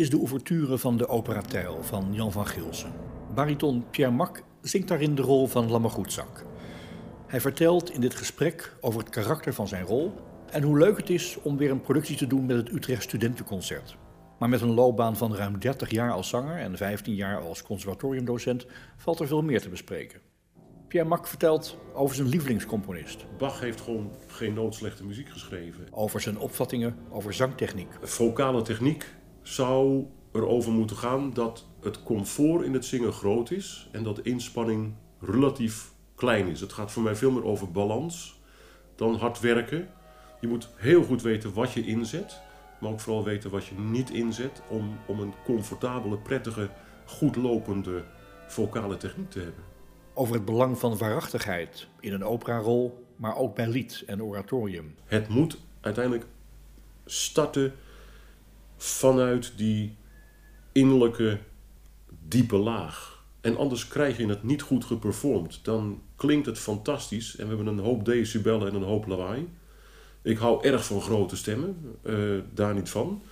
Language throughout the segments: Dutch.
Is de ouverture van de opera Tijl van Jan van Gilsen. Bariton Pierre Mac zingt daarin de rol van Lammergoedzak. Hij vertelt in dit gesprek over het karakter van zijn rol en hoe leuk het is om weer een productie te doen met het Utrecht Studentenconcert. Maar met een loopbaan van ruim 30 jaar als zanger en 15 jaar als conservatoriumdocent valt er veel meer te bespreken. Pierre Mac vertelt over zijn lievelingscomponist, Bach heeft gewoon geen noodslechte muziek geschreven. over zijn opvattingen over zangtechniek, Vocale techniek zou erover moeten gaan dat het comfort in het zingen groot is en dat de inspanning relatief klein is. Het gaat voor mij veel meer over balans dan hard werken. Je moet heel goed weten wat je inzet, maar ook vooral weten wat je niet inzet om, om een comfortabele, prettige, goed lopende vocale techniek te hebben. over het belang van waarachtigheid in een operarol, maar ook bij lied en oratorium. Het moet uiteindelijk starten vanuit die innerlijke diepe laag. En anders krijg je het niet goed geperformd. Dan klinkt het fantastisch en we hebben een hoop decibellen en een hoop lawaai. Ik hou erg van grote stemmen, eh, daar niet van.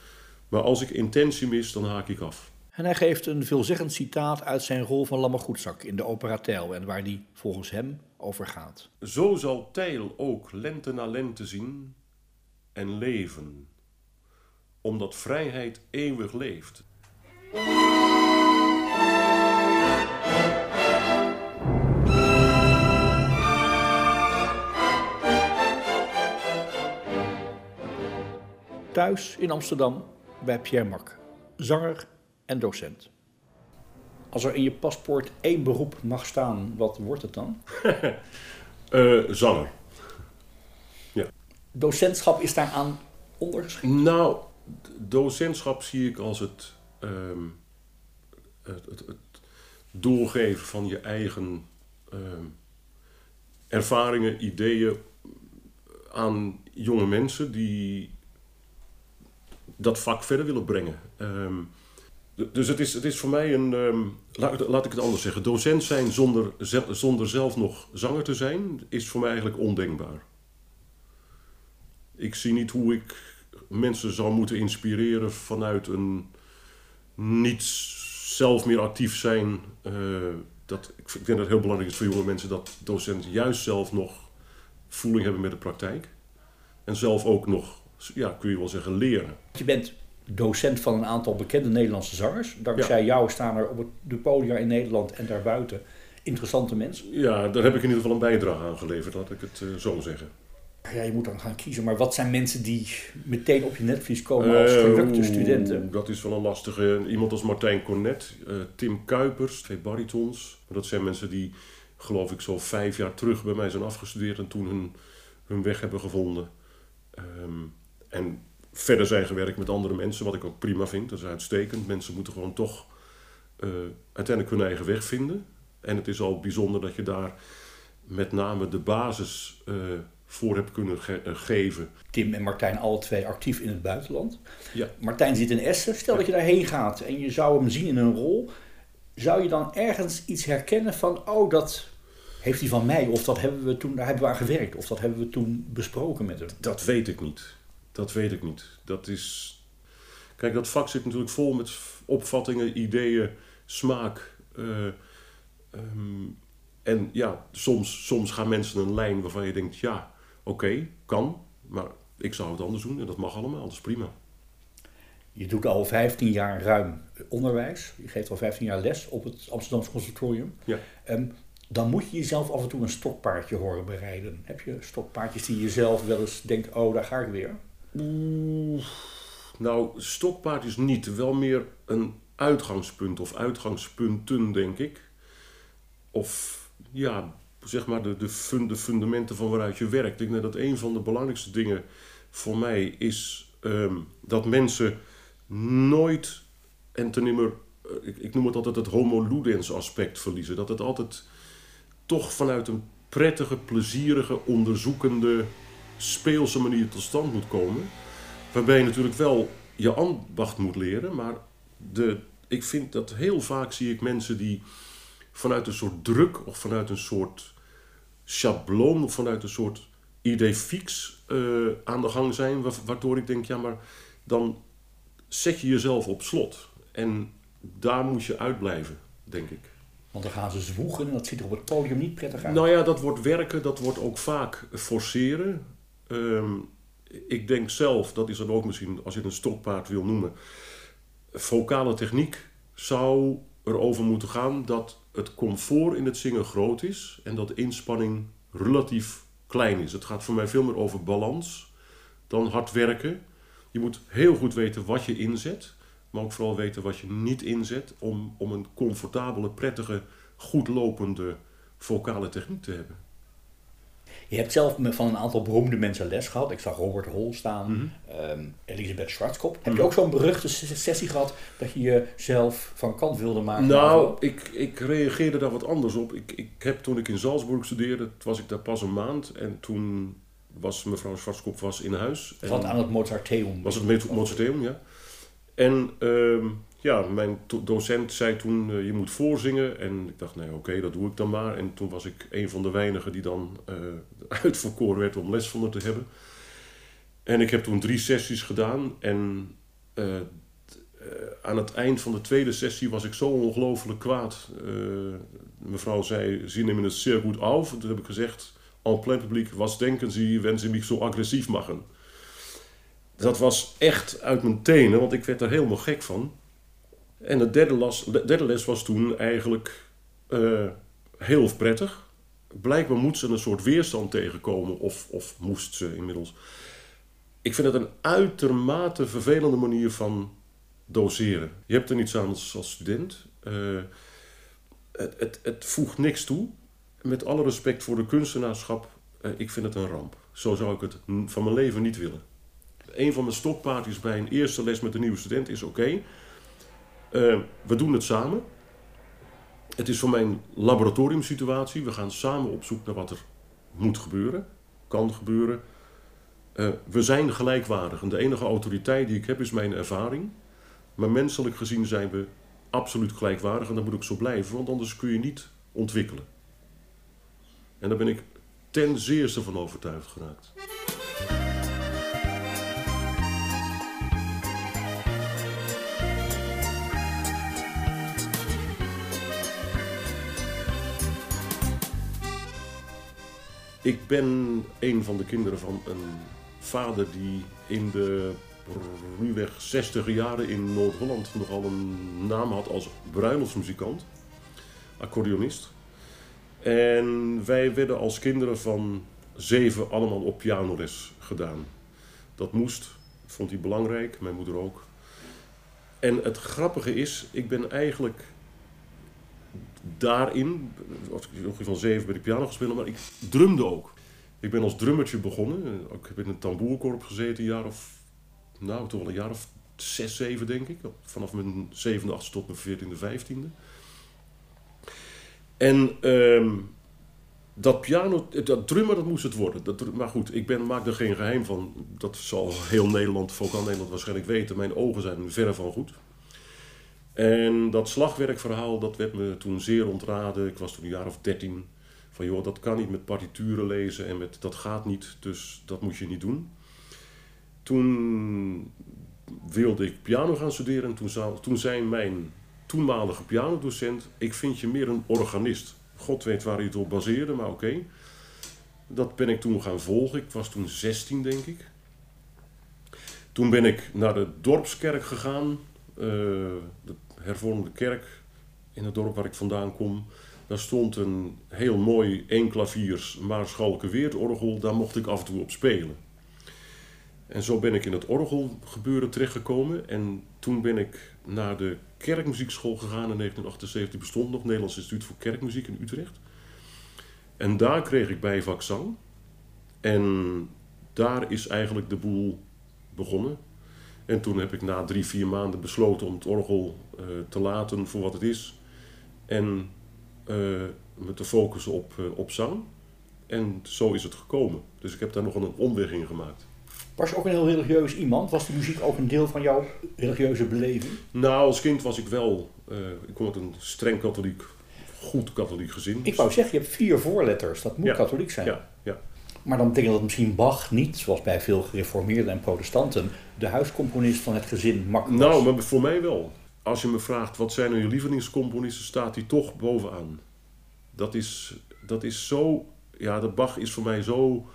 Maar als ik intentie mis, dan haak ik af. En hij geeft een veelzeggend citaat uit zijn rol van Lammergoedzak in de opera Tijl en waar die volgens hem over gaat. Zo zal Tijl ook lente na lente zien en leven, omdat vrijheid eeuwig leeft. Thuis in Amsterdam bij Pierre Mac, zanger en docent. Als er in je paspoort één beroep mag staan, wat wordt het dan? Eh, zanger. Docentschap is daaraan ondergeschikt. Nou, docentschap zie ik als het, ehm, het, het, het doorgeven van je eigen ehm, ervaringen, ideeën aan jonge mensen die dat vak verder willen brengen. Ehm, dus het is, het is voor mij een, laat, laat ik het anders zeggen, docent zijn zonder, zonder zelf nog zanger te zijn, is voor mij eigenlijk ondenkbaar. Ik zie niet hoe ik mensen zou moeten inspireren vanuit een niet zelf meer actief zijn. Eh, dat, ik denk dat het heel belangrijk is voor jonge mensen dat docenten juist zelf nog voeling hebben met de praktijk. En zelf ook nog, ja, kun je wel zeggen, leren. Je bent docent van een aantal bekende Nederlandse zangers. Dankzij jou staan er op het, de podia in Nederland en daarbuiten interessante mensen. Ja, daar heb ik in ieder geval een bijdrage aan geleverd, laat ik het eh, zo zeggen. Ja, je moet dan gaan kiezen. Maar wat zijn mensen die meteen op je netvlies komen als Eh, gelukte studenten? Dat is wel een lastige. Iemand als Martijn Cornet, eh, Tim Kuipers, twee baritons. Dat zijn mensen die, geloof ik, zo vijf jaar terug bij mij zijn afgestudeerd en toen hun, hun weg hebben gevonden. Ehm, en verder zijn gewerkt met andere mensen, wat ik ook prima vind. Dat is uitstekend. Mensen moeten gewoon toch eh, uiteindelijk hun eigen weg vinden. En het is al bijzonder dat je daar met name de basis voor hebt kunnen ge- eh, geven. Tim en Martijn, alle twee actief in het buitenland. Ja. Martijn zit in Essen. Stel dat je daarheen gaat en je zou hem zien in een rol. Zou je dan ergens iets herkennen van, oh, dat heeft hij van mij? Of dat hebben we toen, daar hebben we aan gewerkt? Of dat hebben we toen besproken met hem? Dat weet ik niet. Dat weet ik niet. Dat is. Kijk, dat vak zit natuurlijk vol met opvattingen, ideeën, smaak. eh, ehm, en ja, soms, soms gaan mensen een lijn waarvan je denkt: ja, oké, kan, maar ik zou het anders doen en dat mag allemaal, dat is prima. Je doet al 15 jaar ruim onderwijs. Je geeft al 15 jaar les op het Amsterdamse Conservatorium. Ja. Ehm, dan moet je jezelf af en toe een stokpaardje horen bereiden. Heb je stokpaardjes die je zelf wel eens denkt, oh, daar ga ik weer? Oeh, nou, stokpaard is niet. Wel meer een uitgangspunt of uitgangspunten, denk ik. Of ja, zeg maar, de, de, fund, de fundamenten van waaruit je werkt. Ik denk dat een van de belangrijkste dingen voor mij is ehm, dat mensen nooit en ten nimmer, eh, ik, ik noem het altijd het homo ludens aspect verliezen. Dat het altijd toch vanuit een prettige, plezierige, onderzoekende, speelse manier tot stand moet komen. Waarbij je natuurlijk wel je ambacht moet leren, maar de, ik vind dat heel vaak zie ik mensen die vanuit een soort druk of vanuit een soort schabloon of vanuit een soort idee fix uh, aan de gang zijn, waardoor ik denk, ja, maar dan zet je jezelf op slot. En daar moet je uitblijven, denk ik. Want dan gaan ze zwoegen en dat ziet er op het podium niet prettig uit. Nou ja, dat wordt werken, dat wordt ook vaak forceren. Ehm, ik denk zelf, dat is dan ook misschien, als je het een stokpaard wil noemen, vocale techniek zou erover moeten gaan dat het comfort in het zingen groot is en dat de inspanning relatief klein is. Het gaat voor mij veel meer over balans dan hard werken. Je moet heel goed weten wat je inzet, maar ook vooral weten wat je niet inzet om, om een comfortabele, prettige, goed lopende vocale techniek te hebben. Je hebt zelf van een aantal beroemde mensen les gehad. Ik zag Robert Hol staan, mm Elisabeth Schwarzkop. Heb je mhm. ook zo'n beruchte sessie gehad dat je jezelf van kant wilde maken? Nou, ik, ik reageerde daar wat anders op. Ik, ik heb toen ik in Salzburg studeerde, was ik daar pas een maand. En toen was mevrouw Schwarzkop was in huis. Wat aan het Mozarteum? Was het Mozarteum, ja. En uh, ja, mijn docent zei toen, uh, je moet voorzingen. En ik dacht, nee, oké, dat doe ik dan maar. En toen was ik een van de weinigen die dan uh, uitverkoren werd om les van haar te hebben. En ik heb toen drie sessies gedaan. En uh, aan het eind van de tweede sessie was ik zo ongelooflijk kwaad. mevrouw zei, ze nemen het zeer goed af. En toen heb ik gezegd, en plein publiek, was denken ze, wenn ze mich zo agressief maken? Dat was echt uit mijn tenen, want ik werd er helemaal gek van. En de derde, les, de derde les was toen eigenlijk uh, heel prettig. Blijkbaar moet ze een soort weerstand tegenkomen, of, of moest ze inmiddels. Ik vind het een uitermate vervelende manier van doseren. Je hebt er niets aan als, student. Uh, het, het, het, voegt niks toe. Met alle respect voor de kunstenaarschap, uh, ik vind het een ramp. Zo zou ik het van mijn leven niet willen. Een van mijn stokpaardjes bij een eerste les met een nieuwe student is oké. Uh, we doen het samen. Het is voor mij een laboratoriumsituatie. We gaan samen op zoek naar wat er moet gebeuren, kan gebeuren. Uh, we zijn gelijkwaardig en de enige autoriteit die ik heb is mijn ervaring. Maar menselijk gezien zijn we absoluut gelijkwaardig en dat moet ook zo blijven, want anders kun je niet ontwikkelen. En daar ben ik ten zeerste van overtuigd geraakt. Ik ben een van de kinderen van een vader die in de ruwweg 60 jaren in Noord-Holland nogal een naam had als bruiloftsmuzikant, accordeonist. En wij werden als kinderen van zeven allemaal op pianoles gedaan. Dat moest, vond hij belangrijk, mijn moeder ook. En het grappige is, ik ben eigenlijk daarin, als ik van zeven bij de piano gespeeld, maar ik drumde ook. Ik ben als drummertje begonnen. Ik heb in een tamboerkorps gezeten, een jaar of, nou toch wel een jaar of zes, zeven denk ik. Vanaf mijn zevende, achtste tot mijn veertiende, vijftiende. En ehm, dat piano, dat drummer, dat moest het worden. Dat, maar goed, ik ben, maak er geen geheim van. Dat zal heel Nederland, vooral Nederland waarschijnlijk weten. Mijn ogen zijn verre van goed. En dat slagwerkverhaal, dat werd me toen zeer ontraden. Ik was toen een jaar of dertien. Van joh, dat kan niet met partituren lezen en met, dat gaat niet, dus dat moet je niet doen. Toen wilde ik piano gaan studeren en toen, toen zei mijn toenmalige pianodocent... ik vind je meer een organist. God weet waar hij het op baseerde, maar oké. Dat ben ik toen gaan volgen. Ik was toen 16, denk ik. Toen ben ik naar de dorpskerk gegaan. De hervormde kerk in het dorp waar ik vandaan kom. Daar stond een heel mooi eenklaviers Maarschalke Weertorgel. Daar mocht ik af en toe op spelen. En zo ben ik in het orgelgebeuren terechtgekomen. En toen ben ik naar de kerkmuziekschool gegaan in 1978. Die bestond nog, Nederlands Instituut voor Kerkmuziek in Utrecht. En daar kreeg ik bijvak zang. En daar is eigenlijk de boel begonnen. En toen heb ik na drie, vier maanden besloten om het orgel uh, te laten voor wat het is. En uh, me te focussen op, uh, op zang. En zo is het gekomen. Dus ik heb daar nog een omweg in gemaakt. Was je ook een heel religieus iemand? Was de muziek ook een deel van jouw religieuze beleving? Nou, als kind was ik wel. ik kom uit een streng katholiek, goed katholiek gezin. Ik wou zeggen, je hebt vier voorletters. Dat moet Ja, katholiek zijn. Ja, ja. Maar dan betekent dat misschien Bach niet, zoals bij veel gereformeerden en protestanten, de huiscomponist van het gezin Mak. Nou, maar voor mij wel. Als je me vraagt wat zijn nou je lievelingscomponisten, staat hij toch bovenaan. Dat is, dat is zo. Ja, de Bach is voor mij zo.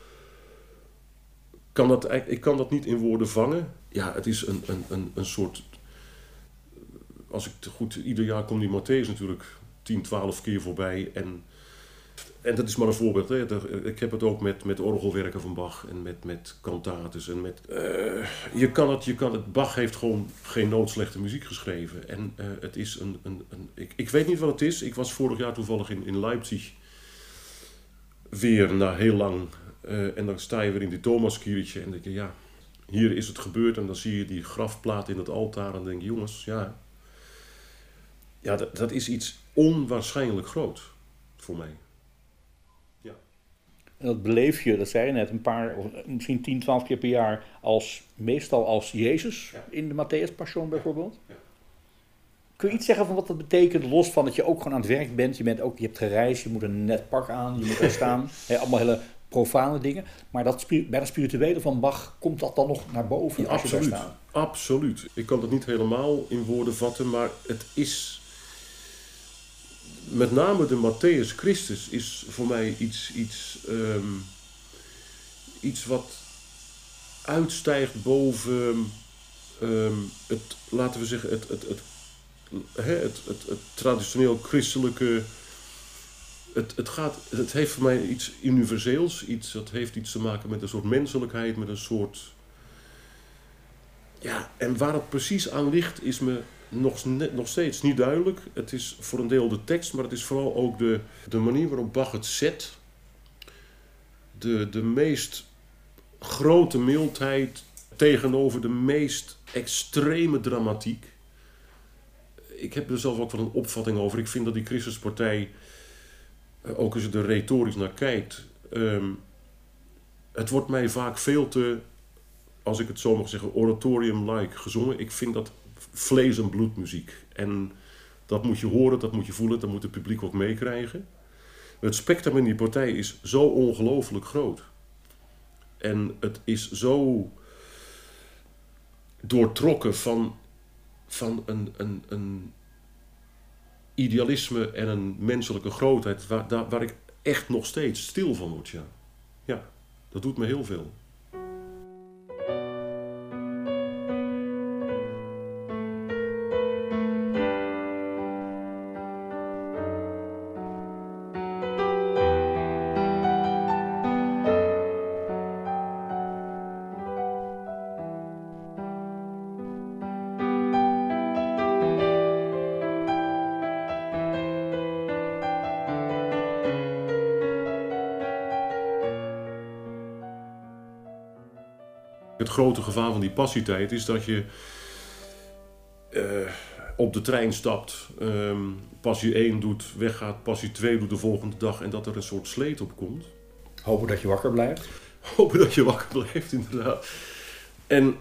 Kan dat, ik kan dat niet in woorden vangen. Ja, het is een, een, een, een soort. Als ik goed. Ieder jaar komt die Matthäus natuurlijk 10, 12 keer voorbij. En, en dat is maar een voorbeeld. Hè. Ik heb het ook met, met orgelwerken van Bach en met, met en met. eh, je kan het, je kan het. Bach heeft gewoon geen noodslechte muziek geschreven. En eh, het is een. een, een ik, ik weet niet wat het is. Ik was vorig jaar toevallig in, in Leipzig. Weer na heel lang. eh, en dan sta je weer in die Thomaskiertje. En denk je, ja, hier is het gebeurd. En dan zie je die grafplaat in het altaar. En denk je, jongens, ja. Ja, dat, dat is iets onwaarschijnlijk groot voor mij. En dat beleef je, dat zei je net, een paar, of misschien 10, 12 keer per jaar, als, meestal als Jezus Ja. in de Matthäus Passion bijvoorbeeld. Ja. Kun je iets zeggen van wat dat betekent, los van dat je ook gewoon aan het werk bent, je, bent ook, je hebt gereisd, je moet een net pak aan, je moet er staan, allemaal hele profane dingen. Maar dat, bij dat spirituele van Bach komt dat dan nog naar boven als je daar absoluut. staat. Absoluut. Ik kan het niet helemaal in woorden vatten, maar het is. Met name de Matthäus Christus is voor mij iets, iets, ehm, iets wat uitstijgt boven ehm, het, laten we zeggen, het, het, het, het, het, het traditioneel christelijke. Het, het, gaat, het heeft voor mij iets universeels, iets, dat heeft iets te maken met een soort menselijkheid, met een soort ja, en waar het precies aan ligt is me nog, nog steeds niet duidelijk. Het is voor een deel de tekst, maar het is vooral ook de, de manier waarop Bach het zet. De, de meest grote mildheid tegenover de meest extreme dramatiek. Ik heb er zelf ook wel een opvatting over. Ik vind dat die Christuspartij, eh, ook als je er retorisch naar kijkt, ehm, het wordt mij vaak veel te als ik het zo mag zeggen, oratorium-like gezongen. Ik vind dat vlees- en bloedmuziek. En dat moet je horen, dat moet je voelen, dat moet het publiek ook meekrijgen. Het spectrum in die partij is zo ongelooflijk groot. En het is zo doortrokken van, van een, een, een idealisme en een menselijke grootheid... Waar, waar ik echt nog steeds stil van word, ja. Ja, dat doet me heel veel. Het grote gevaar van die passietijd is dat je eh, op de trein stapt, ehm, passie 1 doet, weggaat, passie 2 doet de volgende dag en dat er een soort sleet op komt. Hopen dat je wakker blijft. Hopen dat je wakker blijft, inderdaad. En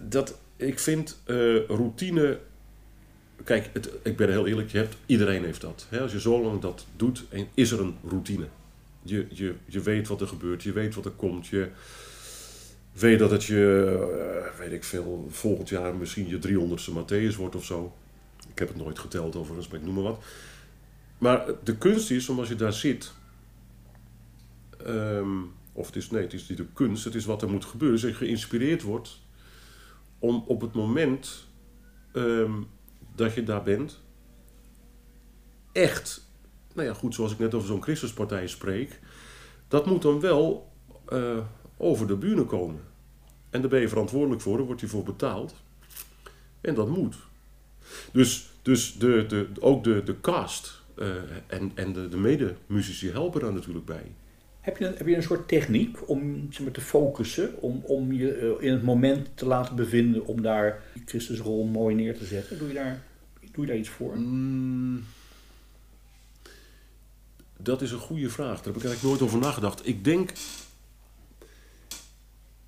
dat, ik vind eh, routine. Kijk, het, ik ben heel eerlijk, je hebt, iedereen heeft dat. Hè? Als je zo lang dat doet, is er een routine. Je, je, je weet wat er gebeurt, je weet wat er komt. Je weet dat het je, eh, weet ik veel, volgend jaar misschien je 300ste Matthäus wordt of zo. Ik heb het nooit geteld overigens, maar ik noem maar wat. Maar de kunst is, om als je daar zit, ehm, of het is, nee, het is niet de kunst, het is wat er moet gebeuren. Dus dat je geïnspireerd wordt om op het moment ehm, dat je daar bent, echt, nou ja, goed, zoals ik net over zo'n Christuspartij spreek, dat moet dan wel eh, over de bühne komen. En daar ben je verantwoordelijk voor, daar wordt je voor betaald. En dat moet. Dus, dus de, de, ook de, de cast eh, en en de, de medemuzici helpen daar natuurlijk bij. Heb je, een, heb je een soort techniek om zeg maar, te focussen, om, om je eh, in het moment te laten bevinden om daar Christus rol mooi neer te zetten? Doe je daar, doe je daar iets voor? Mm, dat is een goede vraag. Daar heb ik eigenlijk nooit over nagedacht. Ik denk.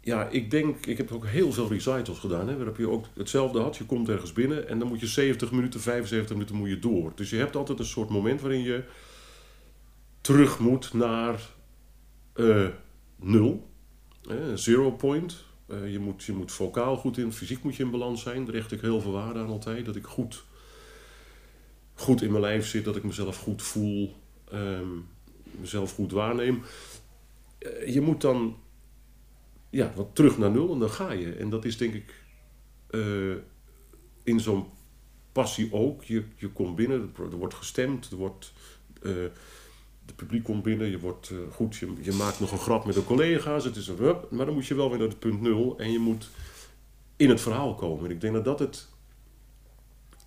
Ja, ik denk. Ik heb ook heel veel recitals gedaan. Hè, waarop je ook hetzelfde had. Je komt ergens binnen en dan moet je 70 minuten, 75 minuten moet je door. Dus je hebt altijd een soort moment waarin je terug moet naar eh, nul. Eh, zero point. Eh, je, moet, je moet vocaal goed in, fysiek moet je in balans zijn. Daar hecht ik heel veel waarde aan altijd. Dat ik goed, goed in mijn lijf zit, dat ik mezelf goed voel, ehm, mezelf goed waarneem. Eh, je moet dan ja, wat terug naar nul en dan ga je. En dat is denk ik eh, in zo'n passie ook. Je, je komt binnen, er wordt gestemd, er wordt, eh, het publiek komt binnen, je wordt eh, goed, je, je maakt nog een grap met de collega's, het is een rup, maar dan moet je wel weer naar het punt nul en je moet in het verhaal komen. En ik denk dat dat het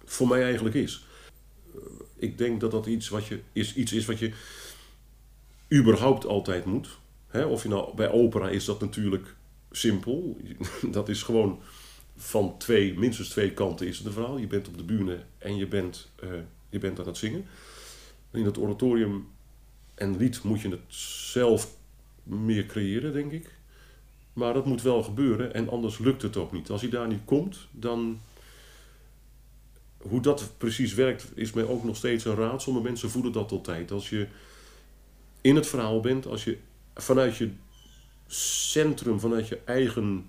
voor mij eigenlijk is. Ik denk dat dat iets, wat je, is, iets is wat je überhaupt altijd moet. Of je nou bij opera is dat natuurlijk simpel. Dat is gewoon van twee, minstens twee kanten is het een verhaal. Je bent op de bühne en je bent, eh, je bent aan het zingen. In het oratorium en lied moet je het zelf meer creëren, denk ik. Maar dat moet wel gebeuren en anders lukt het ook niet. Als hij daar niet komt, dan. Hoe dat precies werkt, is mij ook nog steeds een raadsel. Maar mensen voelen dat altijd. Als je in het verhaal bent, als je vanuit je centrum, vanuit je eigen.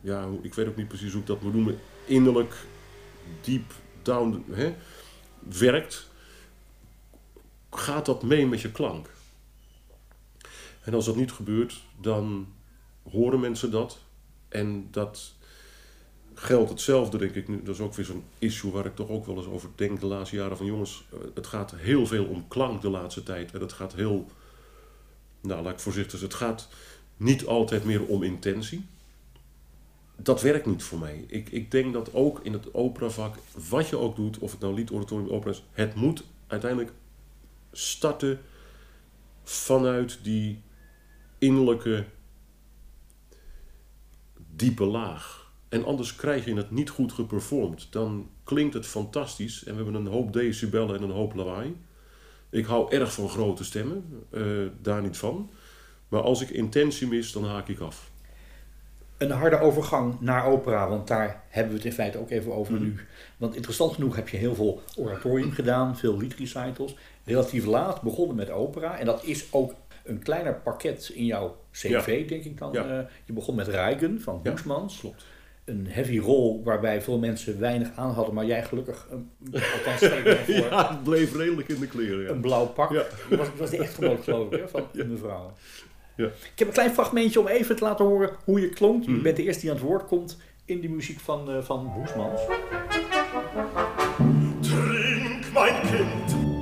Ja, ik weet ook niet precies hoe ik dat moet noemen. Innerlijk, deep down, hè, werkt. Gaat dat mee met je klank? En als dat niet gebeurt, dan horen mensen dat. En dat geldt hetzelfde, denk ik nu. Dat is ook weer zo'n issue waar ik toch ook wel eens over denk de laatste jaren. Van jongens, eh, het gaat heel veel om klank de laatste tijd. En het gaat heel, nou laat ik voorzichtig zijn, het gaat niet altijd meer om intentie. Dat werkt niet voor mij. Ik, ik denk dat ook in het operavak, wat je ook doet, of het nou lied, oratorium, opera is, het moet uiteindelijk starten vanuit die innerlijke diepe laag. En anders krijg je het niet goed geperformd. Dan klinkt het fantastisch en we hebben een hoop decibellen en een hoop lawaai. Ik hou erg van grote stemmen, eh, daar niet van. Maar als ik intentie mis, dan haak ik af. Een harde overgang naar opera, want daar hebben we het in feite ook even over nu. Want interessant genoeg heb je heel veel oratorium gedaan, veel liedrecitals. Relatief laat begonnen met opera. En dat is ook een kleiner pakket in jouw cv, denk ik dan. Ja. Eh, je begon met Reigen van Ja, Hoesmans. Klopt. Een heavy rol waarbij veel mensen weinig aan hadden, maar jij gelukkig, een, althans stel ik voor, Ja, het bleef redelijk in de kleren. een Ja. blauw pak. Ja. Was, was de echtgenoot geloof ik, hè, van de mevrouw. Ja. Ik heb een klein fragmentje om even te laten horen hoe je klonk. Je Mhm. bent de eerste die aan het woord komt in die muziek van, eh van Hoesmans. Trink, mein Kind!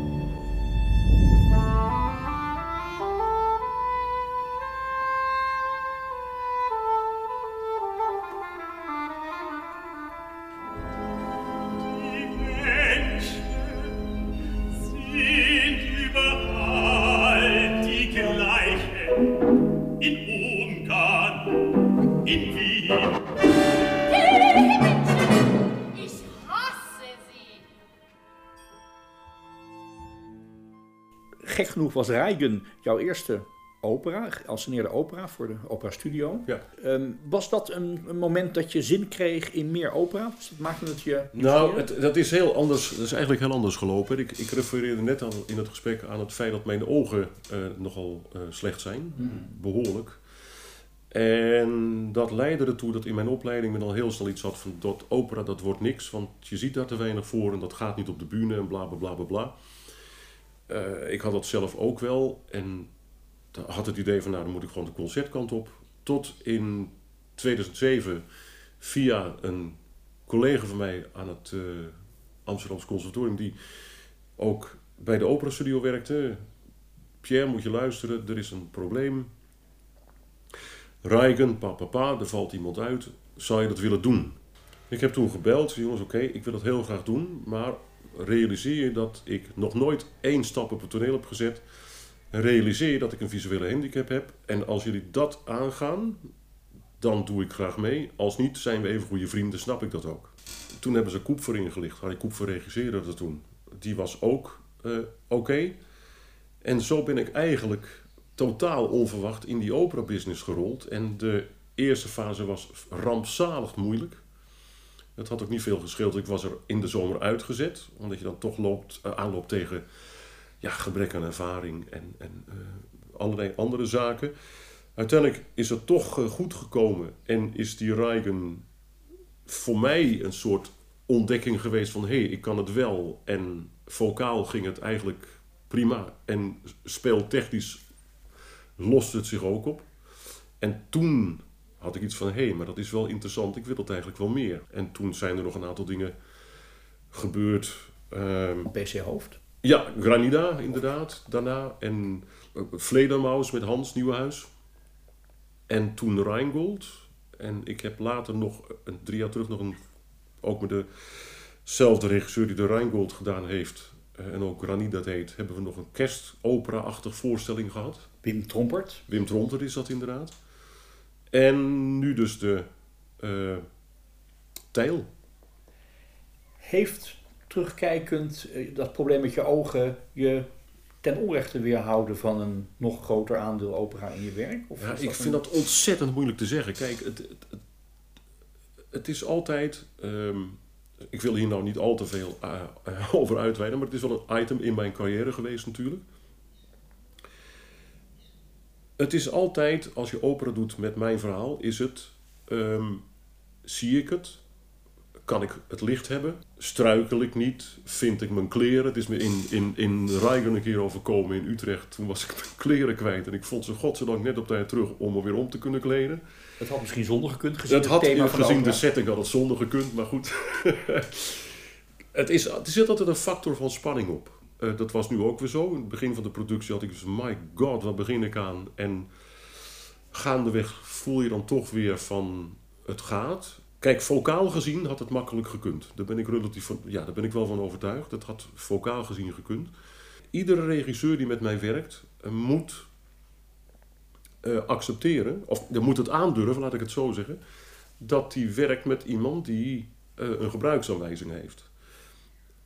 Genoeg was Reigen jouw eerste opera, geanceneerde opera voor de opera studio. Ja. Ehm, was dat een, een moment dat je zin kreeg in meer opera? Dus dat maakte het je Nou, het, dat is heel anders. Dat is eigenlijk heel anders gelopen. Ik, ik refereerde net al in het gesprek aan het feit dat mijn ogen eh, nogal eh, slecht zijn. Behoorlijk. En dat leidde ertoe dat in mijn opleiding men al heel snel iets had van dat opera dat wordt niks, want je ziet daar te weinig voor en dat gaat niet op de bühne en bla bla bla bla bla. Eh, ik had dat zelf ook wel en had het idee van nou dan moet ik gewoon de concertkant op. Tot in 2007 via een collega van mij aan het eh, Amsterdamse Conservatorium, die ook bij de opera studio werkte. Pierre, moet je luisteren, er is een probleem. Reigen, papa, pa, er valt iemand uit. Zou je dat willen doen? Ik heb toen gebeld, jongens, oké, ik wil dat heel graag doen, maar realiseer je dat ik nog nooit één stap op het toneel heb gezet. Realiseer je dat ik een visuele handicap heb. En als jullie dat aangaan, dan doe ik graag mee. Als niet, zijn we even goede vrienden, snap ik dat ook. Toen hebben ze Koepfer ingelicht. Harry Koepfer regisseerde dat toen. Die was ook eh, oké. En zo ben ik eigenlijk totaal onverwacht in die opera-business gerold. En de eerste fase was rampzalig moeilijk. Het had ook niet veel gescheeld. Ik was er in de zomer uitgezet. Omdat je dan toch loopt, uh, aanloopt tegen ja, gebrek aan ervaring en, en uh, allerlei andere zaken. Uiteindelijk is het toch uh, goed gekomen. En is die Reigen voor mij een soort ontdekking geweest van... hé, hey, ik kan het wel. En vocaal ging het eigenlijk prima. En speeltechnisch lost het zich ook op. En toen had ik iets van, hé, hey, maar dat is wel interessant, ik wil het eigenlijk wel meer. En toen zijn er nog een aantal dingen gebeurd. Um, PC Hoofd? Ja, Granida inderdaad, daarna. En uh, Vledermaus met Hans Nieuwenhuis. En toen Rheingold. En ik heb later nog, een, drie jaar terug, nog een, ook met dezelfde regisseur die de Rheingold gedaan heeft. Uh, en ook Granida dat heet, hebben we nog een kerstopera-achtig voorstelling gehad. Wim Trompert? Wim Trompert is dat inderdaad. En nu dus de uh, Tijl. Heeft terugkijkend uh, dat probleem met je ogen je ten onrechte weerhouden van een nog groter aandeel opera in je werk? Of ja, ik vind dat ontzettend moeilijk te zeggen. Kijk, het, het, het, het is altijd. Um, ik wil hier nou niet al te veel uh, over uitweiden, maar het is wel een item in mijn carrière geweest natuurlijk. Het is altijd, als je opera doet met mijn verhaal, is het, um, zie ik het? Kan ik het licht hebben? Struikel ik niet? Vind ik mijn kleren? Het is me in, in, in Rijgen een keer overkomen in Utrecht. Toen was ik mijn kleren kwijt en ik vond ze godzijdank net op tijd terug om me weer om te kunnen kleden. Het had misschien zonder gekund gezien het, had, thema gezien de, de setting had het zonder gekund, maar goed. het, is, het zit altijd een factor van spanning op. Uh, dat was nu ook weer zo. In het begin van de productie had ik dus, my god, wat begin ik aan? En gaandeweg voel je dan toch weer van, het gaat. Kijk, vocaal gezien had het makkelijk gekund. Daar ben ik, relatief van, ja, daar ben ik wel van overtuigd. Het had vocaal gezien gekund. Iedere regisseur die met mij werkt, uh, moet uh, accepteren, of moet het aandurven, laat ik het zo zeggen, dat hij werkt met iemand die een gebruiksaanwijzing heeft.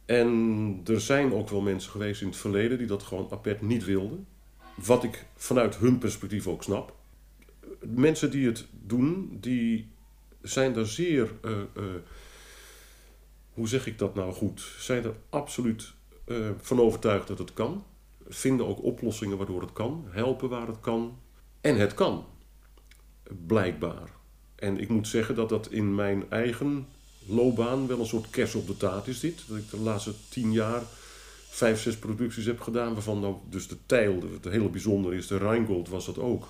En er zijn ook wel mensen geweest in het verleden die dat gewoon apart niet wilden. Wat ik vanuit hun perspectief ook snap. Mensen die het doen, die zijn daar zeer. Uh, uh, hoe zeg ik dat nou goed? Zijn er absoluut uh, van overtuigd dat het kan. Vinden ook oplossingen waardoor het kan. Helpen waar het kan. En het kan. Blijkbaar. En ik moet zeggen dat dat in mijn eigen loopbaan wel een soort kers op de taart is dit. Dat ik de laatste tien jaar vijf, zes producties heb gedaan, waarvan nou dus de Tijl, het hele bijzonder is, de Rheingold was dat ook.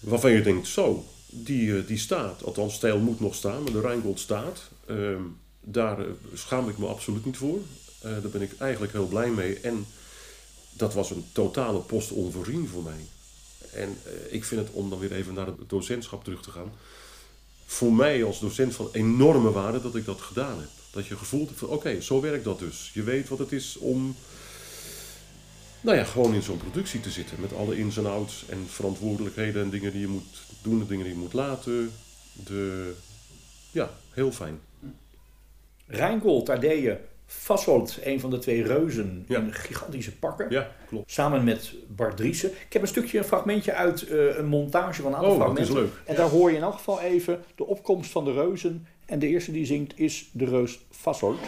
Waarvan je denkt, zo, die, die staat. Althans, Tijl moet nog staan, maar de Rheingold staat. Uh, daar schaam ik me absoluut niet voor. Uh, daar ben ik eigenlijk heel blij mee. En dat was een totale post onvoorzien voor mij. En ik vind het, om dan weer even naar het docentschap terug te gaan voor mij als docent van enorme waarde dat ik dat gedaan heb. Dat je gevoeld hebt van oké, zo werkt dat dus. Je weet wat het is om nou ja, gewoon in zo'n productie te zitten. Met alle ins en outs en verantwoordelijkheden en dingen die je moet doen en dingen die je moet laten. De, ja, heel fijn. Rijngold, daar Fasselt, een van de twee reuzen ja. in gigantische pakken. Ja, klopt. Samen met Bart Driessen. Ik heb een stukje, een fragmentje uit uh, een montage van een aantal oh, fragmenten. Dat is leuk. En daar hoor je in elk geval even de opkomst van de reuzen. En de eerste die zingt is de reus Fasselt.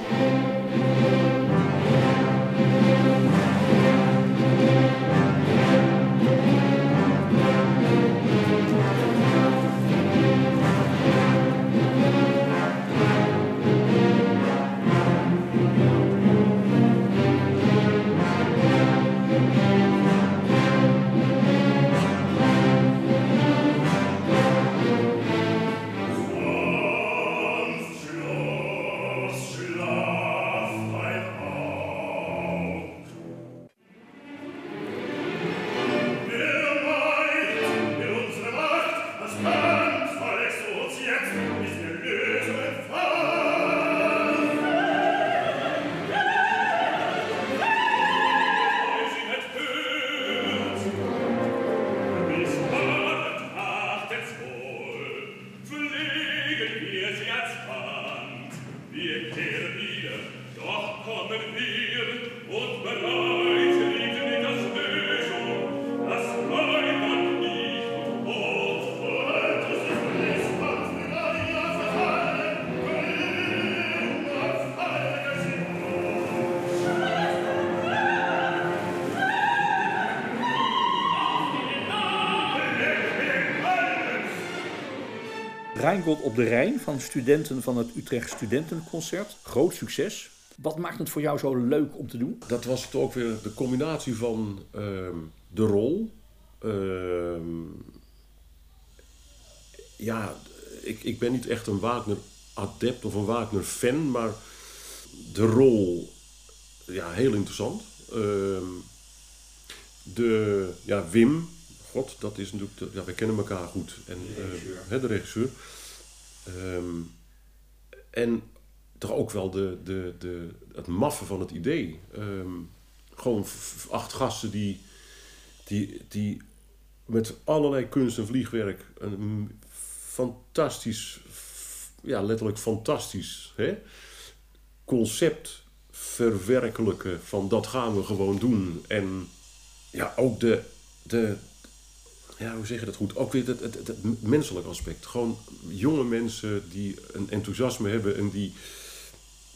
Rijngold op de Rijn van studenten van het Utrecht Studentenconcert. Groot succes. Wat maakt het voor jou zo leuk om te doen? Dat was het ook weer de combinatie van ehm, de rol. Ehm, ja, ik, ik ben niet echt een Wagner-adept of een Wagner-fan, maar de rol, ja, heel interessant. Ehm, de, ja, Wim, god, dat is natuurlijk, de- ja, wij kennen elkaar goed. En, de hè, de regisseur. Ehm, en toch ook wel de, de, de, het maffe van het idee. Ehm, gewoon acht gasten die, die, die met allerlei kunst en vliegwerk een fantastisch, ja, letterlijk fantastisch hè, concept verwerkelijken van dat gaan we gewoon doen. En ja, ook de, de ja, hoe zeg je dat goed? Ook weer het, het, het, menselijk aspect. Gewoon jonge mensen die een enthousiasme hebben en die,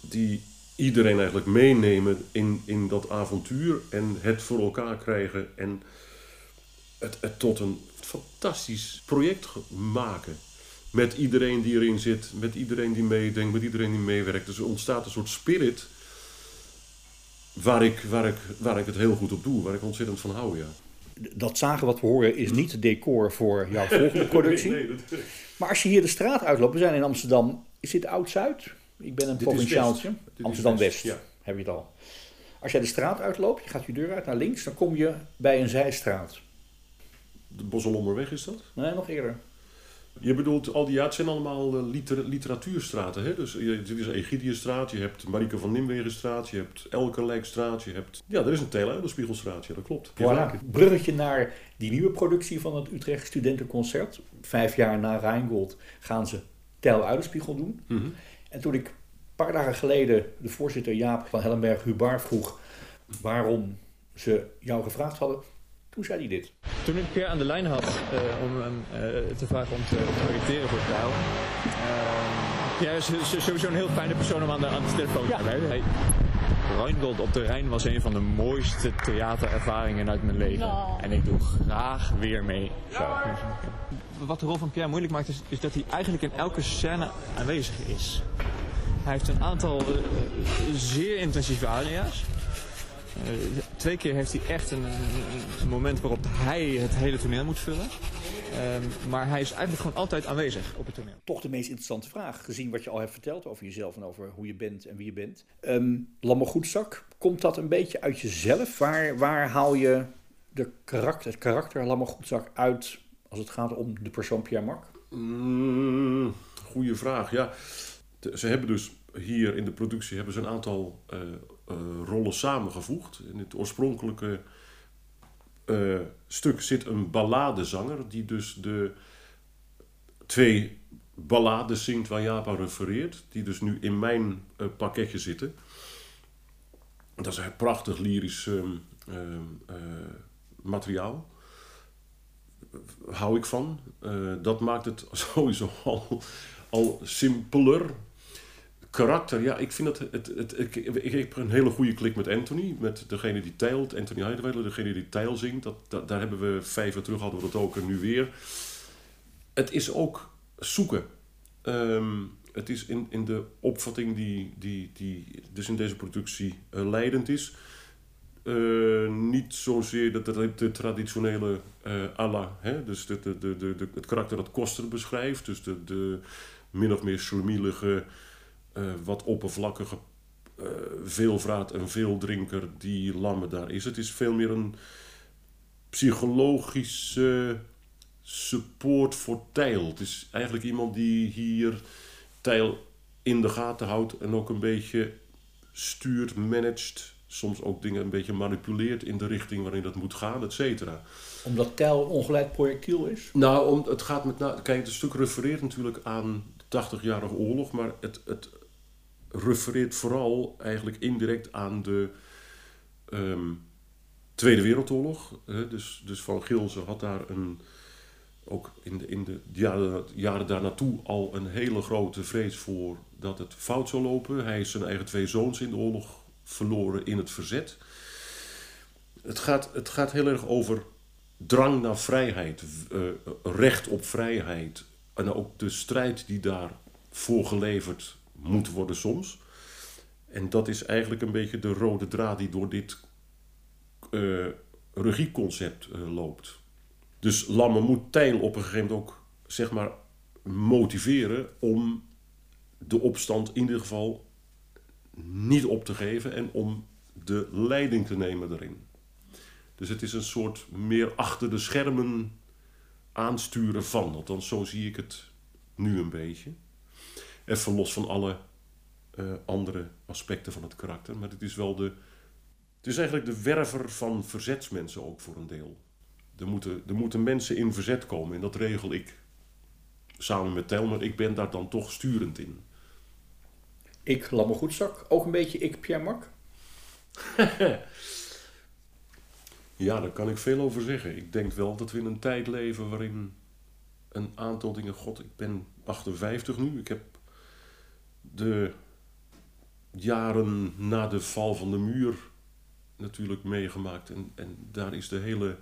die iedereen eigenlijk meenemen in, in dat avontuur en het voor elkaar krijgen en het, het tot een fantastisch project maken. Met iedereen die erin zit, met iedereen die meedenkt, met iedereen die meewerkt. Dus er ontstaat een soort spirit waar ik, waar ik, waar ik het heel goed op doe, waar ik ontzettend van hou, ja. Dat zagen wat we horen is niet decor voor jouw volgende productie. Nee, dat- Maar als je hier de straat uitloopt, we zijn in Amsterdam. Is dit Oud-Zuid? Ik ben een provinciaaltje. Amsterdam-West, West, ja. heb je het al. Als jij de straat uitloopt, je gaat je deur uit naar links, dan kom je bij een zijstraat. De Bosselommerweg is dat? Nee, nog eerder. Je bedoelt, al die, ja, het zijn allemaal eh, liter, literatuurstraten. Hè? Dus je, dit is Egidiusstraat, je hebt Marieke van Nimwegenstraat, je hebt Elkerlijkstraat, je hebt... Ja, er is een Teeluiderspiegelstraat, ja, dat klopt. Voilà. Bruggetje naar die nieuwe productie van het Utrecht Studentenconcert. Vijf jaar na Rijngold gaan ze Tel Uiderspiegel doen. Mhm. En toen ik een paar dagen geleden de voorzitter Jaap van Hellenberg Hubar vroeg waarom ze jou gevraagd hadden, toen zei hij dit. Toen ik Pierre aan de lijn had eh, om hem eh, te vragen om te projecteren voor Trouw. Uh, Pierre is sowieso een heel fijne persoon om aan de, aan de telefoon te hebben. Hey, Rheingold op de Rijn was een van de mooiste theaterervaringen uit mijn leven. En ik doe graag weer mee. Zo. Wat de rol van Pierre moeilijk maakt is, is dat hij eigenlijk in elke scène aanwezig is. Hij heeft een aantal eh, zeer intensieve aria's. Eh, twee keer heeft hij echt een, moment waarop hij het hele toneel moet vullen. Ehm, maar hij is eigenlijk gewoon altijd aanwezig op het toneel. Toch de meest interessante vraag, gezien wat je al hebt verteld over jezelf en over hoe je bent en wie je bent. Ehm Lammergoedzak, komt dat een beetje uit jezelf? Waar, waar haal je de karakter, het karakter Lammergoedzak uit als het gaat om de persoon Pierre Marc? Mm, goeie vraag, ja. De- ze hebben dus hier in de productie hebben ze een aantal eh, rollen samengevoegd. In het oorspronkelijke eh, stuk zit een balladezanger die dus de twee ballades zingt waar Jaap aan refereert. Die dus nu in mijn eh, pakketje zitten. Dat is een prachtig lyrisch ehm, ehm, eh, materiaal hou ik van. Eh, dat maakt het sowieso al, al simpeler. Karakter, ja, ik vind dat... Het, het, ik, ik, ik heb een hele goede klik met Anthony. Met degene die teilt, Anthony Heideweller, degene die tijl zingt. Dat, daar hebben we vijf jaar terug hadden we dat ook nu weer. Het is ook zoeken. Ehm, het is in, in de opvatting die, die, die dus in deze productie eh, leidend is. Eh, niet zozeer dat de, de traditionele eh alla, hè? dus de, de, de, de, het karakter dat Koster beschrijft, dus de, de min of meer schlumielige, eh, wat oppervlakkige eh veelvraat en veeldrinker die Lamme daar is. Het is veel meer een psychologische support voor Tijl. Het is eigenlijk iemand die hier Tijl in de gaten houdt en ook een beetje stuurt, managt, soms ook dingen een beetje manipuleert in de richting waarin dat moet gaan, et cetera. Omdat een ongeleid projectiel is? Nou, om, het gaat met na, kijk, het stuk refereert natuurlijk aan de 80-jarige oorlog, maar het, het refereert vooral eigenlijk indirect aan de ehm, Tweede Wereldoorlog. Dus, dus Van Gilze had daar een, ook in de, in de jaren, jaren daar naartoe al een hele grote vrees voor dat het fout zou lopen. Hij is zijn eigen twee zoons in de oorlog verloren in het verzet. Het gaat, het gaat heel erg over drang naar vrijheid, eh, recht op vrijheid, en ook de strijd die daarvoor geleverd moet worden soms. En dat is eigenlijk een beetje de rode draad die door dit uh, regieconcept uh, loopt. Dus Lamme moet Tijl op een gegeven moment ook zeg maar, motiveren om de opstand in ieder geval niet op te geven en om de leiding te nemen erin. Dus het is een soort meer achter de schermen aansturen van. Althans, zo zie ik het nu een beetje. Even los van alle uh, andere aspecten van het karakter. Maar het is wel de. Het is eigenlijk de werver van verzetsmensen ook voor een deel. Er moeten, er moeten mensen in verzet komen en dat regel ik samen met Telmer. Ik ben daar dan toch sturend in. Ik, Lamme Goedzak, ook een beetje ik, Pierre Mak? ja, daar kan ik veel over zeggen. Ik denk wel dat we in een tijd leven waarin een aantal dingen... God, ik ben 58 nu. Ik heb de jaren na de val van de muur natuurlijk meegemaakt. En, en daar is de hele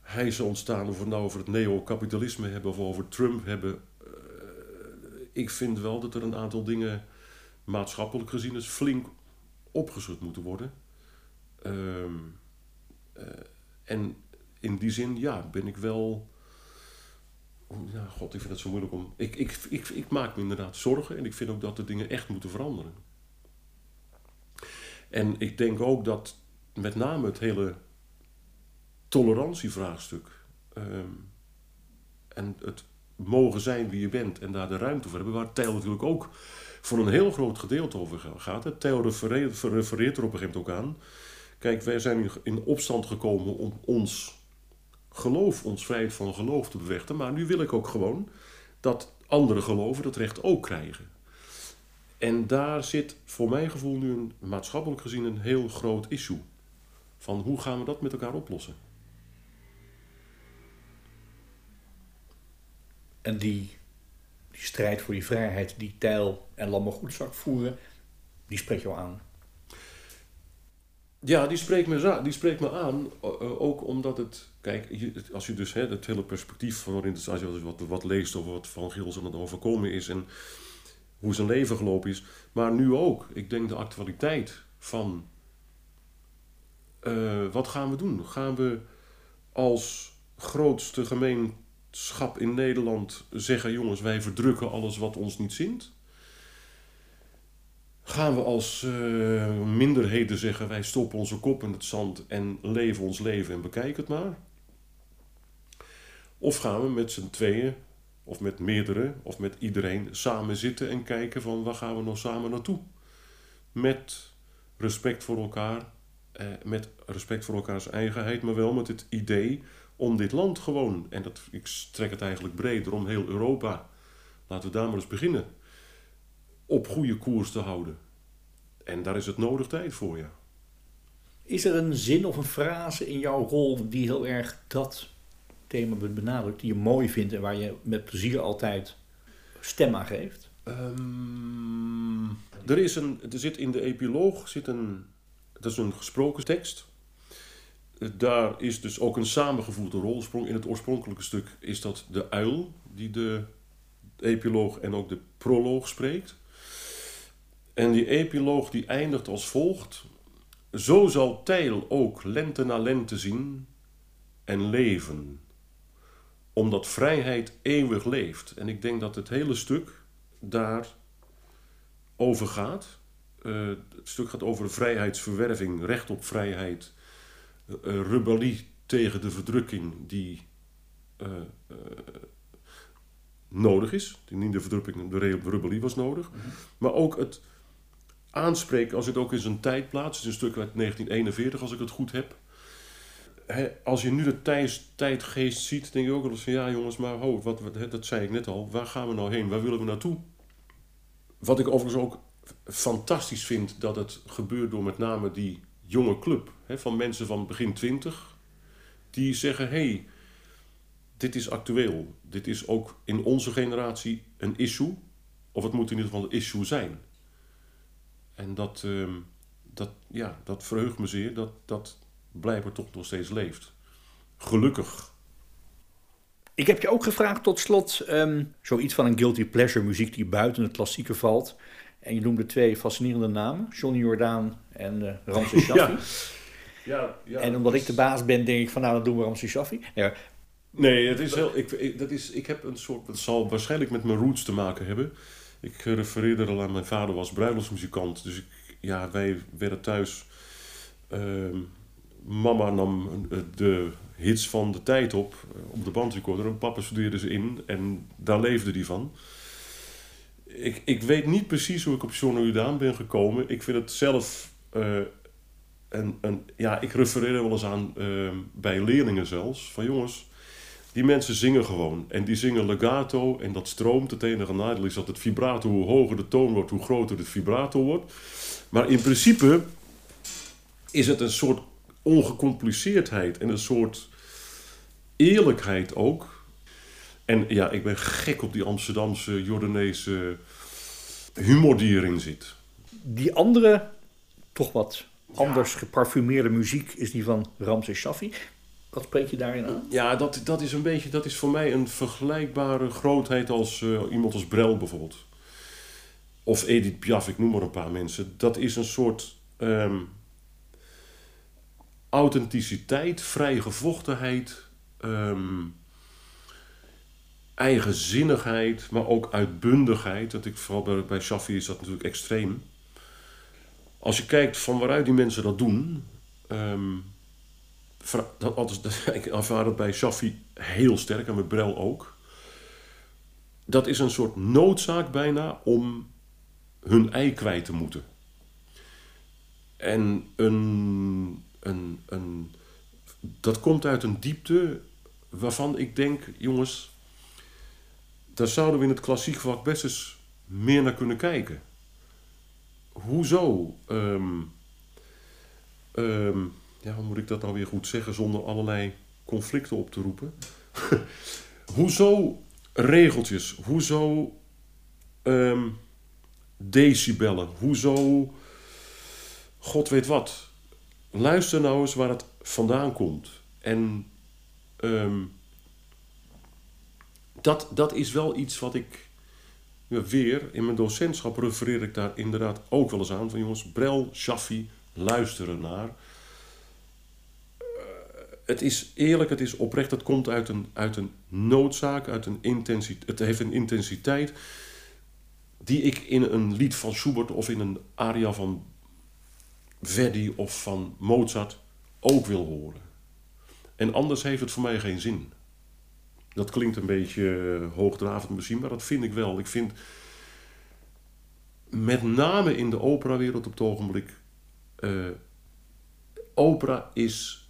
hijze ontstaan of we nou over het neocapitalisme hebben of over Trump hebben. Uh, ik vind wel dat er een aantal dingen maatschappelijk gezien is flink opgeschud moeten worden. Uh, uh, en in die zin, ja, ben ik wel. Ja, god, ik vind het zo moeilijk om. Ik, ik, ik, ik maak me inderdaad zorgen en ik vind ook dat de dingen echt moeten veranderen. En ik denk ook dat met name het hele tolerantievraagstuk um, en het mogen zijn wie je bent en daar de ruimte voor hebben, waar Tijl natuurlijk ook voor een heel groot gedeelte over gaat. Tijl refereert, refereert er op een gegeven moment ook aan. Kijk, wij zijn in opstand gekomen om ons geloof, ons vrijheid van geloof te bevechten, maar nu wil ik ook gewoon dat andere geloven dat recht ook krijgen. En daar zit voor mijn gevoel nu een, maatschappelijk gezien een heel groot issue. Van hoe gaan we dat met elkaar oplossen? En die, die strijd voor die vrijheid die Tijl en Lamme Goedzak voeren, die spreekt jou aan. Ja, die spreekt me, die spreekt me aan. Ook omdat het. Kijk, als je dus hè, het hele perspectief van waarin als je wat, wat leest over wat Van Gils aan het overkomen is. En hoe zijn leven gelopen is. Maar nu ook. Ik denk de actualiteit van. Uh, wat gaan we doen? Gaan we als grootste gemeenschap in Nederland zeggen: jongens, wij verdrukken alles wat ons niet zint? Gaan we als uh, minderheden zeggen: wij stoppen onze kop in het zand en leven ons leven en bekijken het maar? Of gaan we met z'n tweeën of met meerdere, of met iedereen samen zitten en kijken van waar gaan we nou samen naartoe. Met respect voor elkaar, eh, met respect voor elkaars eigenheid, maar wel met het idee om dit land gewoon, en dat, ik trek het eigenlijk breder om heel Europa, laten we daar maar eens beginnen, op goede koers te houden. En daar is het nodig tijd voor, ja. Is er een zin of een frase in jouw rol die heel erg dat thema benadrukt die je mooi vindt en waar je met plezier altijd stem aan geeft? Um, er, is een, er zit in de epiloog zit een, dat is een gesproken tekst. Daar is dus ook een samengevoelde rol. In het oorspronkelijke stuk is dat de uil die de epiloog en ook de proloog spreekt. En die epiloog die eindigt als volgt. Zo zal Tijl ook lente na lente zien en leven omdat vrijheid eeuwig leeft. En ik denk dat het hele stuk daar over gaat. Uh, het stuk gaat over vrijheidsverwerving, recht op vrijheid, uh, rebellie tegen de verdrukking die uh, nodig is. Niet de verdrukking, de rebellie was nodig. Mm -hmm. Maar ook het aanspreken, als het ook in zijn tijd plaatst, het is een stuk uit 1941 als ik het goed heb als je nu de tijd, tijdgeest ziet, denk je ook wel eens van ja jongens, maar ho, wat, wat, dat zei ik net al, waar gaan we nou heen? Waar willen we naartoe? Wat ik overigens ook fantastisch vind dat het gebeurt door met name die jonge club van mensen van begin twintig, die zeggen: hé, hey, dit is actueel, dit is ook in onze generatie een issue, of het moet in ieder geval een issue zijn. En dat, uh, dat, ja, dat verheugt me zeer dat, dat blijkbaar toch nog steeds leeft. Gelukkig. Ik heb je ook gevraagd tot slot ehm, zoiets van een guilty pleasure muziek die buiten het klassieke valt. En je noemde twee fascinerende namen, Johnny Jordaan en uh, Ramses Shaffi. Ja. Ja, ja. En omdat ik de baas ben, denk ik van nou, dan doen we Ramses Shaffi. Ja, Nee, het is heel, ik, ik, dat is, ik heb een soort. Het zal waarschijnlijk met mijn roots te maken hebben. Ik refereerde al aan mijn vader was bruiloftsmuzikant. Dus ik, ja, wij werden thuis. ehm, mama nam eh, de hits van de tijd op, eh, op de bandrecorder. En papa studeerde ze in en daar leefde die van. Ik, ik weet niet precies hoe ik op John Jordaan ben gekomen. Ik vind het zelf. eh, een, een, ja, ik refereer er wel eens aan ehm, bij leerlingen zelfs. Van jongens, die mensen zingen gewoon. En die zingen legato en dat stroomt. Het enige nadeel is dat het vibrato, hoe hoger de toon wordt, hoe groter het vibrato wordt. Maar in principe is het een soort ongecompliceerdheid en een soort eerlijkheid ook. En ja, ik ben gek op die Amsterdamse, Jordaanese humor die erin zit. Die andere, toch wat anders geparfumeerde muziek is die van Ramses Shaffi. Wat spreek je daarin aan? Ja, dat, dat is een beetje, dat is voor mij een vergelijkbare grootheid als eh, iemand als Brel bijvoorbeeld. Of Edith Piaf, ik noem maar een paar mensen. Dat is een soort ehm, authenticiteit, vrijgevochtenheid, ehm eigenzinnigheid, maar ook uitbundigheid. Dat ik, vooral bij, bij is dat natuurlijk extreem. Als je kijkt van waaruit die mensen dat doen... ehm, dat, dat, ik ervaar het bij Shaffi heel sterk en met Brel ook. Dat is een soort noodzaak bijna om hun ei kwijt te moeten. En een, een, een, dat komt uit een diepte waarvan ik denk, jongens, daar zouden we in het klassiek vak best eens meer naar kunnen kijken. Hoezo? ehm, ehm, ja, hoe moet ik dat nou weer goed zeggen zonder allerlei conflicten op te roepen? Hoezo regeltjes? Hoezo ehm, decibellen? Hoezo god weet wat? Luister nou eens waar het vandaan komt. En ehm, dat, dat is wel iets wat ik weer in mijn docentschap refereer ik daar inderdaad ook wel eens aan. Van jongens, Brel, Shaffi, luisteren naar het is eerlijk, het is oprecht, het komt uit een, uit een noodzaak, uit een intensiteit. Het heeft een intensiteit die ik in een lied van Schubert of in een aria van Verdi of van Mozart ook wil horen. En anders heeft het voor mij geen zin. Dat klinkt een beetje eh, hoogdravend misschien, maar dat vind ik wel. Ik vind met name in de operawereld op het ogenblik. eh, opera is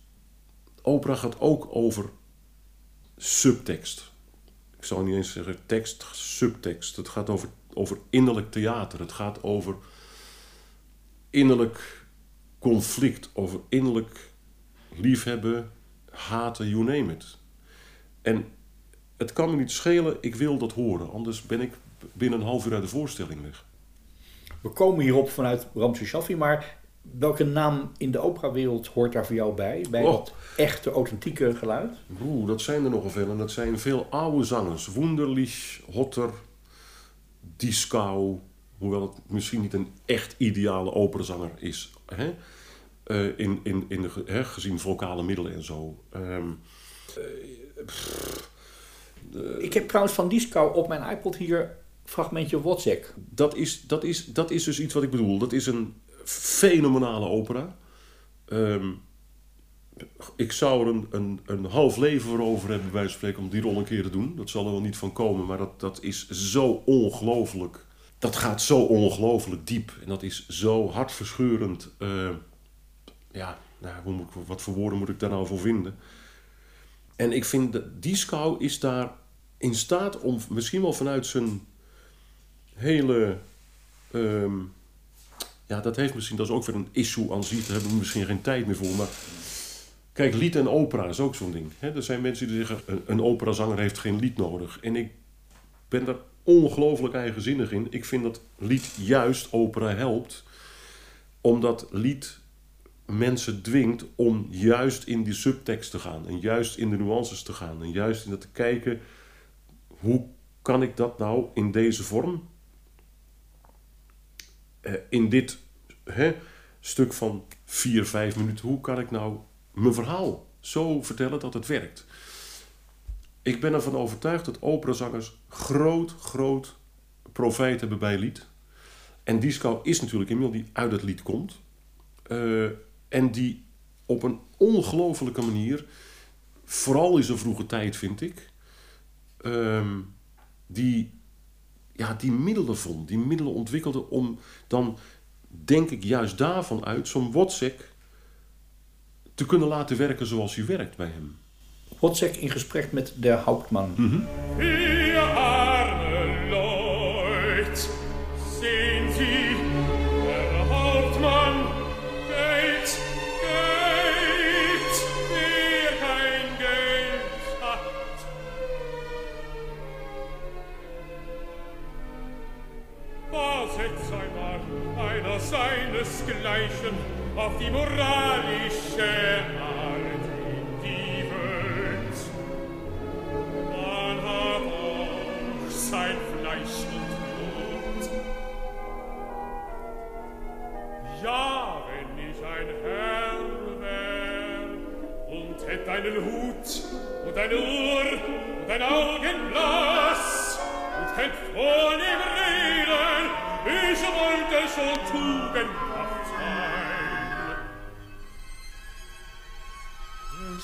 opera gaat ook over subtekst. Ik zou niet eens zeggen tekst, subtekst. Het gaat over, over innerlijk theater. Het gaat over innerlijk conflict, over innerlijk liefhebben, haten, you name it. En het kan me niet schelen, ik wil dat horen. Anders ben ik binnen een half uur uit de voorstelling weg. We komen hierop vanuit Ramses Shaffi, maar welke naam in de operawereld hoort daar voor jou bij? Bij Oh. dat echte, authentieke geluid? Oeh, dat zijn er nogal veel. En dat zijn veel oude zangers. Wunderlich, Hotter, Dieskau. Hoewel het misschien niet een echt ideale operazanger is. Hè? Eh, in, in, in de, hè, gezien vocale middelen en zo. Ehm, Ik heb trouwens van Disco op mijn iPod hier fragmentje Wozzeck. dat, is, dat, is, dat is dus iets wat ik bedoel. Dat is een fenomenale opera. Ehm, ik zou er een, een, een half leven voor over hebben, bij spreken, om die rol een keer te doen. Dat zal er wel niet van komen, maar dat, dat is zo ongelooflijk. Dat gaat zo ongelooflijk diep. En dat is zo hartverscheurend. eh, ja, nou, hoe moet wat voor woorden moet ik daar nou voor vinden? En ik vind dat Dieskau is daar in staat om misschien wel vanuit zijn hele. ehm, ja, dat heeft misschien, dat is ook weer een issue aan zich, daar hebben we misschien geen tijd meer voor. Maar kijk, lied en opera is ook zo'n ding. Er zijn mensen die zeggen, een, een operazanger heeft geen lied nodig. En ik ben daar ongelooflijk eigenzinnig in. Ik vind dat lied juist opera helpt, omdat lied mensen dwingt om juist in die subtekst te gaan. En juist in de nuances te gaan. En juist in dat te kijken, hoe kan ik dat nou in deze vorm, eh, in dit hè, stuk van vier, vijf minuten, hoe kan ik nou mijn verhaal zo vertellen dat het werkt? Ik ben ervan overtuigd dat operazangers groot, groot profijt hebben bij lied. En Dieskau is natuurlijk iemand die uit het lied komt. Eh, en die op een ongelofelijke manier, vooral in zijn vroege tijd vind ik, ehm, die, ja, die middelen vond, die middelen ontwikkelde om dan, denk ik, juist daarvan uit zo'n Wozzeck te kunnen laten werken zoals hij werkt bij hem. Wozzeck in gesprek met de Hauptmann. Arme auf die moralische Art in die Welt. Man hat auch sein Fleisch und Blut. Ja, wenn ich ein Herr wär und hätt einen Hut und eine Uhr und ein Augenglas und hätt vornehm reden, ich wollte schon Tugend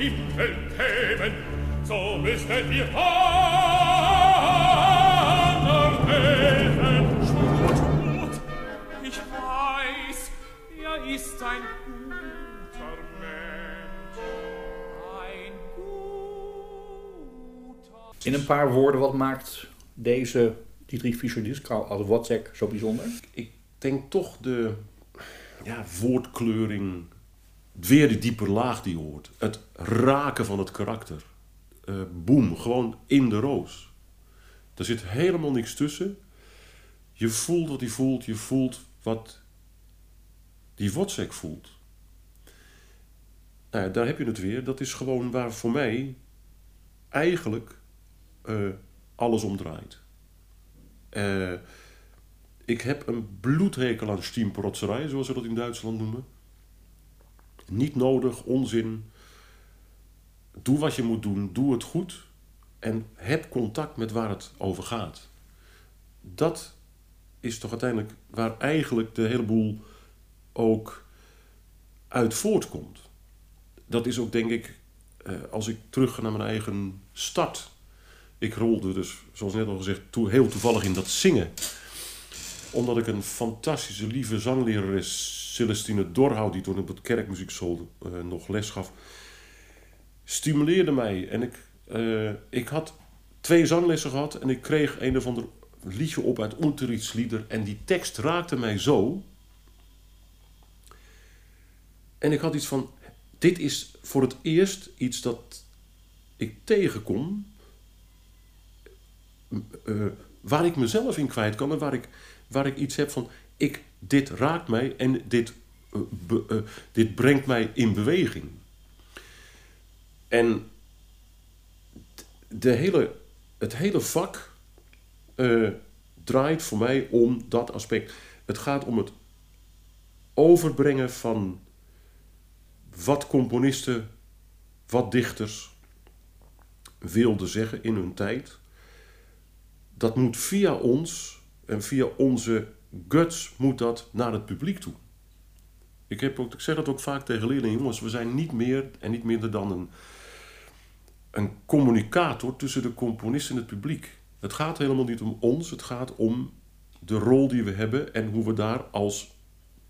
Himmel kämen, so müssten wir anderen helfen. Schmut, Schmut, ich weiß, er ist ein guter Mensch. Ein guter In een paar woorden, wat maakt deze Dietrich Fischer-Dieskau als Wozzeck zo bijzonder? Ik denk toch de ja, woordkleuring, weer die diepe laag die hoort. Het raken van het karakter. Eh boem, gewoon in de roos. Er zit helemaal niks tussen. Je voelt wat hij voelt, je voelt wat die Wozzeck voelt. Nou daar heb je het weer. Dat is gewoon waar voor mij eigenlijk eh, alles om draait. Eh, ik heb een bloedhekel aan stiemprotzerij, zoals ze dat in Duitsland noemen. Niet nodig, onzin. Doe wat je moet doen, doe het goed. En heb contact met waar het over gaat. Dat is toch uiteindelijk waar eigenlijk de hele boel ook uit voortkomt. Dat is ook, denk ik, eh, als ik terug ga naar mijn eigen start. Ik rolde dus, zoals net al gezegd, heel toevallig in dat zingen omdat ik een fantastische, lieve zanglerares, Celestine Dorhout, die toen op het kerkmuziekschool eh, nog les gaf, stimuleerde mij. En ik, eh, ik had twee zanglessen gehad en ik kreeg een of ander liedje op uit Unterrichtslieder. En die tekst raakte mij zo. En ik had iets van, dit is voor het eerst iets dat ik tegenkom, eh, waar ik mezelf in kwijt kan en waar ik, waar ik iets heb van, ik, dit raakt mij en dit, eh, eh, dit brengt mij in beweging. En de hele, het hele vak eh, draait voor mij om dat aspect. Het gaat om het overbrengen van wat componisten, wat dichters wilden zeggen in hun tijd. Dat moet via ons en via onze guts moet dat naar het publiek toe. Ik, heb ook, ik zeg het ook vaak tegen leerlingen, jongens, we zijn niet meer en niet minder dan een, een communicator tussen de componist en het publiek. Het gaat helemaal niet om ons, het gaat om de rol die we hebben en hoe we daar als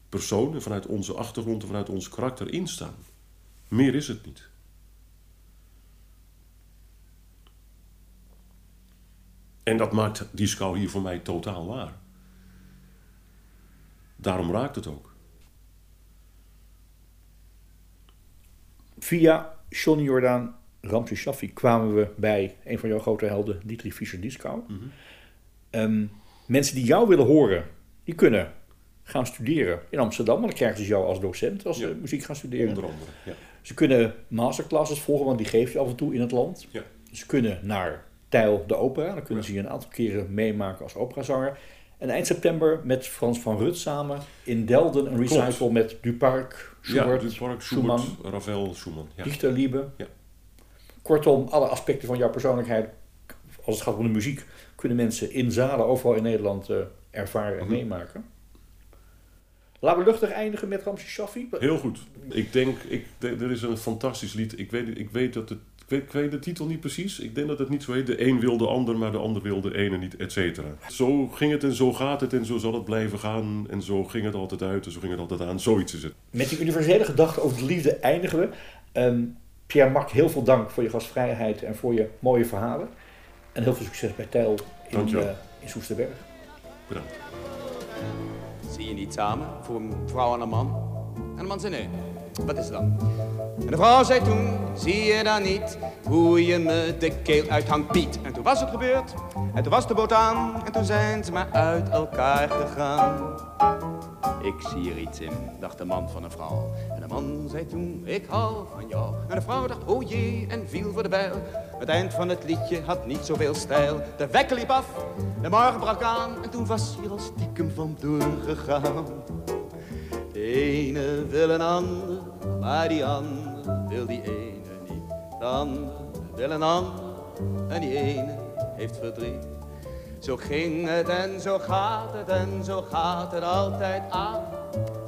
persoon en vanuit onze achtergrond en vanuit ons karakter instaan. Meer is het niet. En dat maakt die hier voor mij totaal waar. Daarom raakt het ook. Via Johnny Jordaan, Ramses Shaffi kwamen we bij een van jouw grote helden, Dietrich Fischer-Dieskau. Ehm, mensen die jou willen horen, die kunnen gaan studeren in Amsterdam. Want dan krijgen ze jou als docent als Ja. ze muziek gaan studeren. Onder andere. Ja. Ze kunnen masterclasses volgen, want die geef je af en toe in het land. Ja. Ze kunnen naar Tijl de Opera. Dan kunnen ze je een aantal keren meemaken als operazanger. En eind september met Frans van Rut samen in Delden een recital Klopt. met Duparc, Schubert, ja, Duparc, Schumann, Ravel, Schumann. Ja. Dichter Liebe. Ja. Kortom, alle aspecten van jouw persoonlijkheid, als het gaat om de muziek, kunnen mensen in zalen overal in Nederland eh, ervaren en Mhm. meemaken. Laten we luchtig eindigen met Ramses Shaffi. Heel goed. Ik denk, ik, er is een fantastisch lied. Ik weet, ik weet dat het. Ik weet, ik weet de titel niet precies. Ik denk dat het niet zo heet. De een wil de ander, maar de ander wil de ene niet, et cetera. Zo ging het en zo gaat het en zo zal het blijven gaan. En zo ging het altijd uit en zo ging het altijd aan. Zoiets is het. Met die universele gedachte over de liefde eindigen we. Ehm, Pierre Mak, heel veel dank voor je gastvrijheid en voor je mooie verhalen. En heel veel succes bij Tijl in, eh, in Soesterberg. Bedankt. Zie je niet samen voor een vrouw en een man? En de man zei nee. Wat is het dan? En de vrouw zei toen, zie je dan niet hoe je me de keel uithangt, Piet? En toen was het gebeurd, en toen was de boot aan, en toen zijn ze maar uit elkaar gegaan. Ik zie er iets in, dacht de man van een vrouw. En de man zei toen, ik hou van jou. En de vrouw dacht, oh jee, en viel voor de bijl. Het eind van het liedje had niet zoveel stijl. De wekker liep af, de morgen brak aan. En toen was hij er al stiekem van doorgegaan. De ene wil een ander, maar die ander wil die ene niet. De ander wil een ander, en die ene heeft verdriet. Zo ging het en zo gaat het en zo gaat het altijd aan.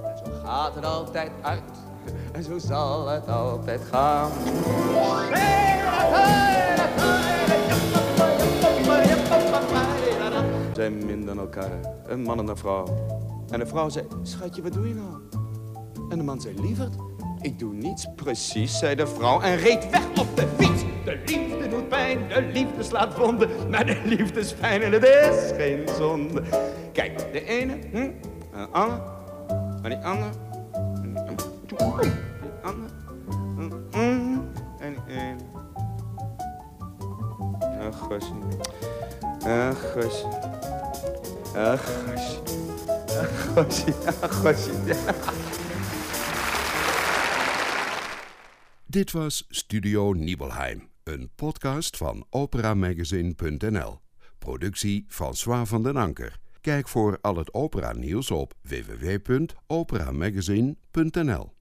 En zo gaat het altijd uit en zo zal het altijd gaan. Zijn minder elkaar, een man en een vrouw. En de vrouw zei, schatje, wat doe je nou? En de man zei, lieverd, ik doe niets precies, zei de vrouw en reed weg op de fiets. De liefde doet pijn, de liefde slaat wonden, maar de liefde is fijn en het is geen zonde. Kijk, de ene, hm, een ander, maar die ander, hm, die ander, hm, hm, en die ene. Ach, gosje, ach, gosje, ach, gosje, ach, gosje, ach, gosje, Dit was Studio Nibelheim, een podcast van operamagazine.nl. Productie François van den Anker. Kijk voor al het opera nieuws op www.operamagazine.nl.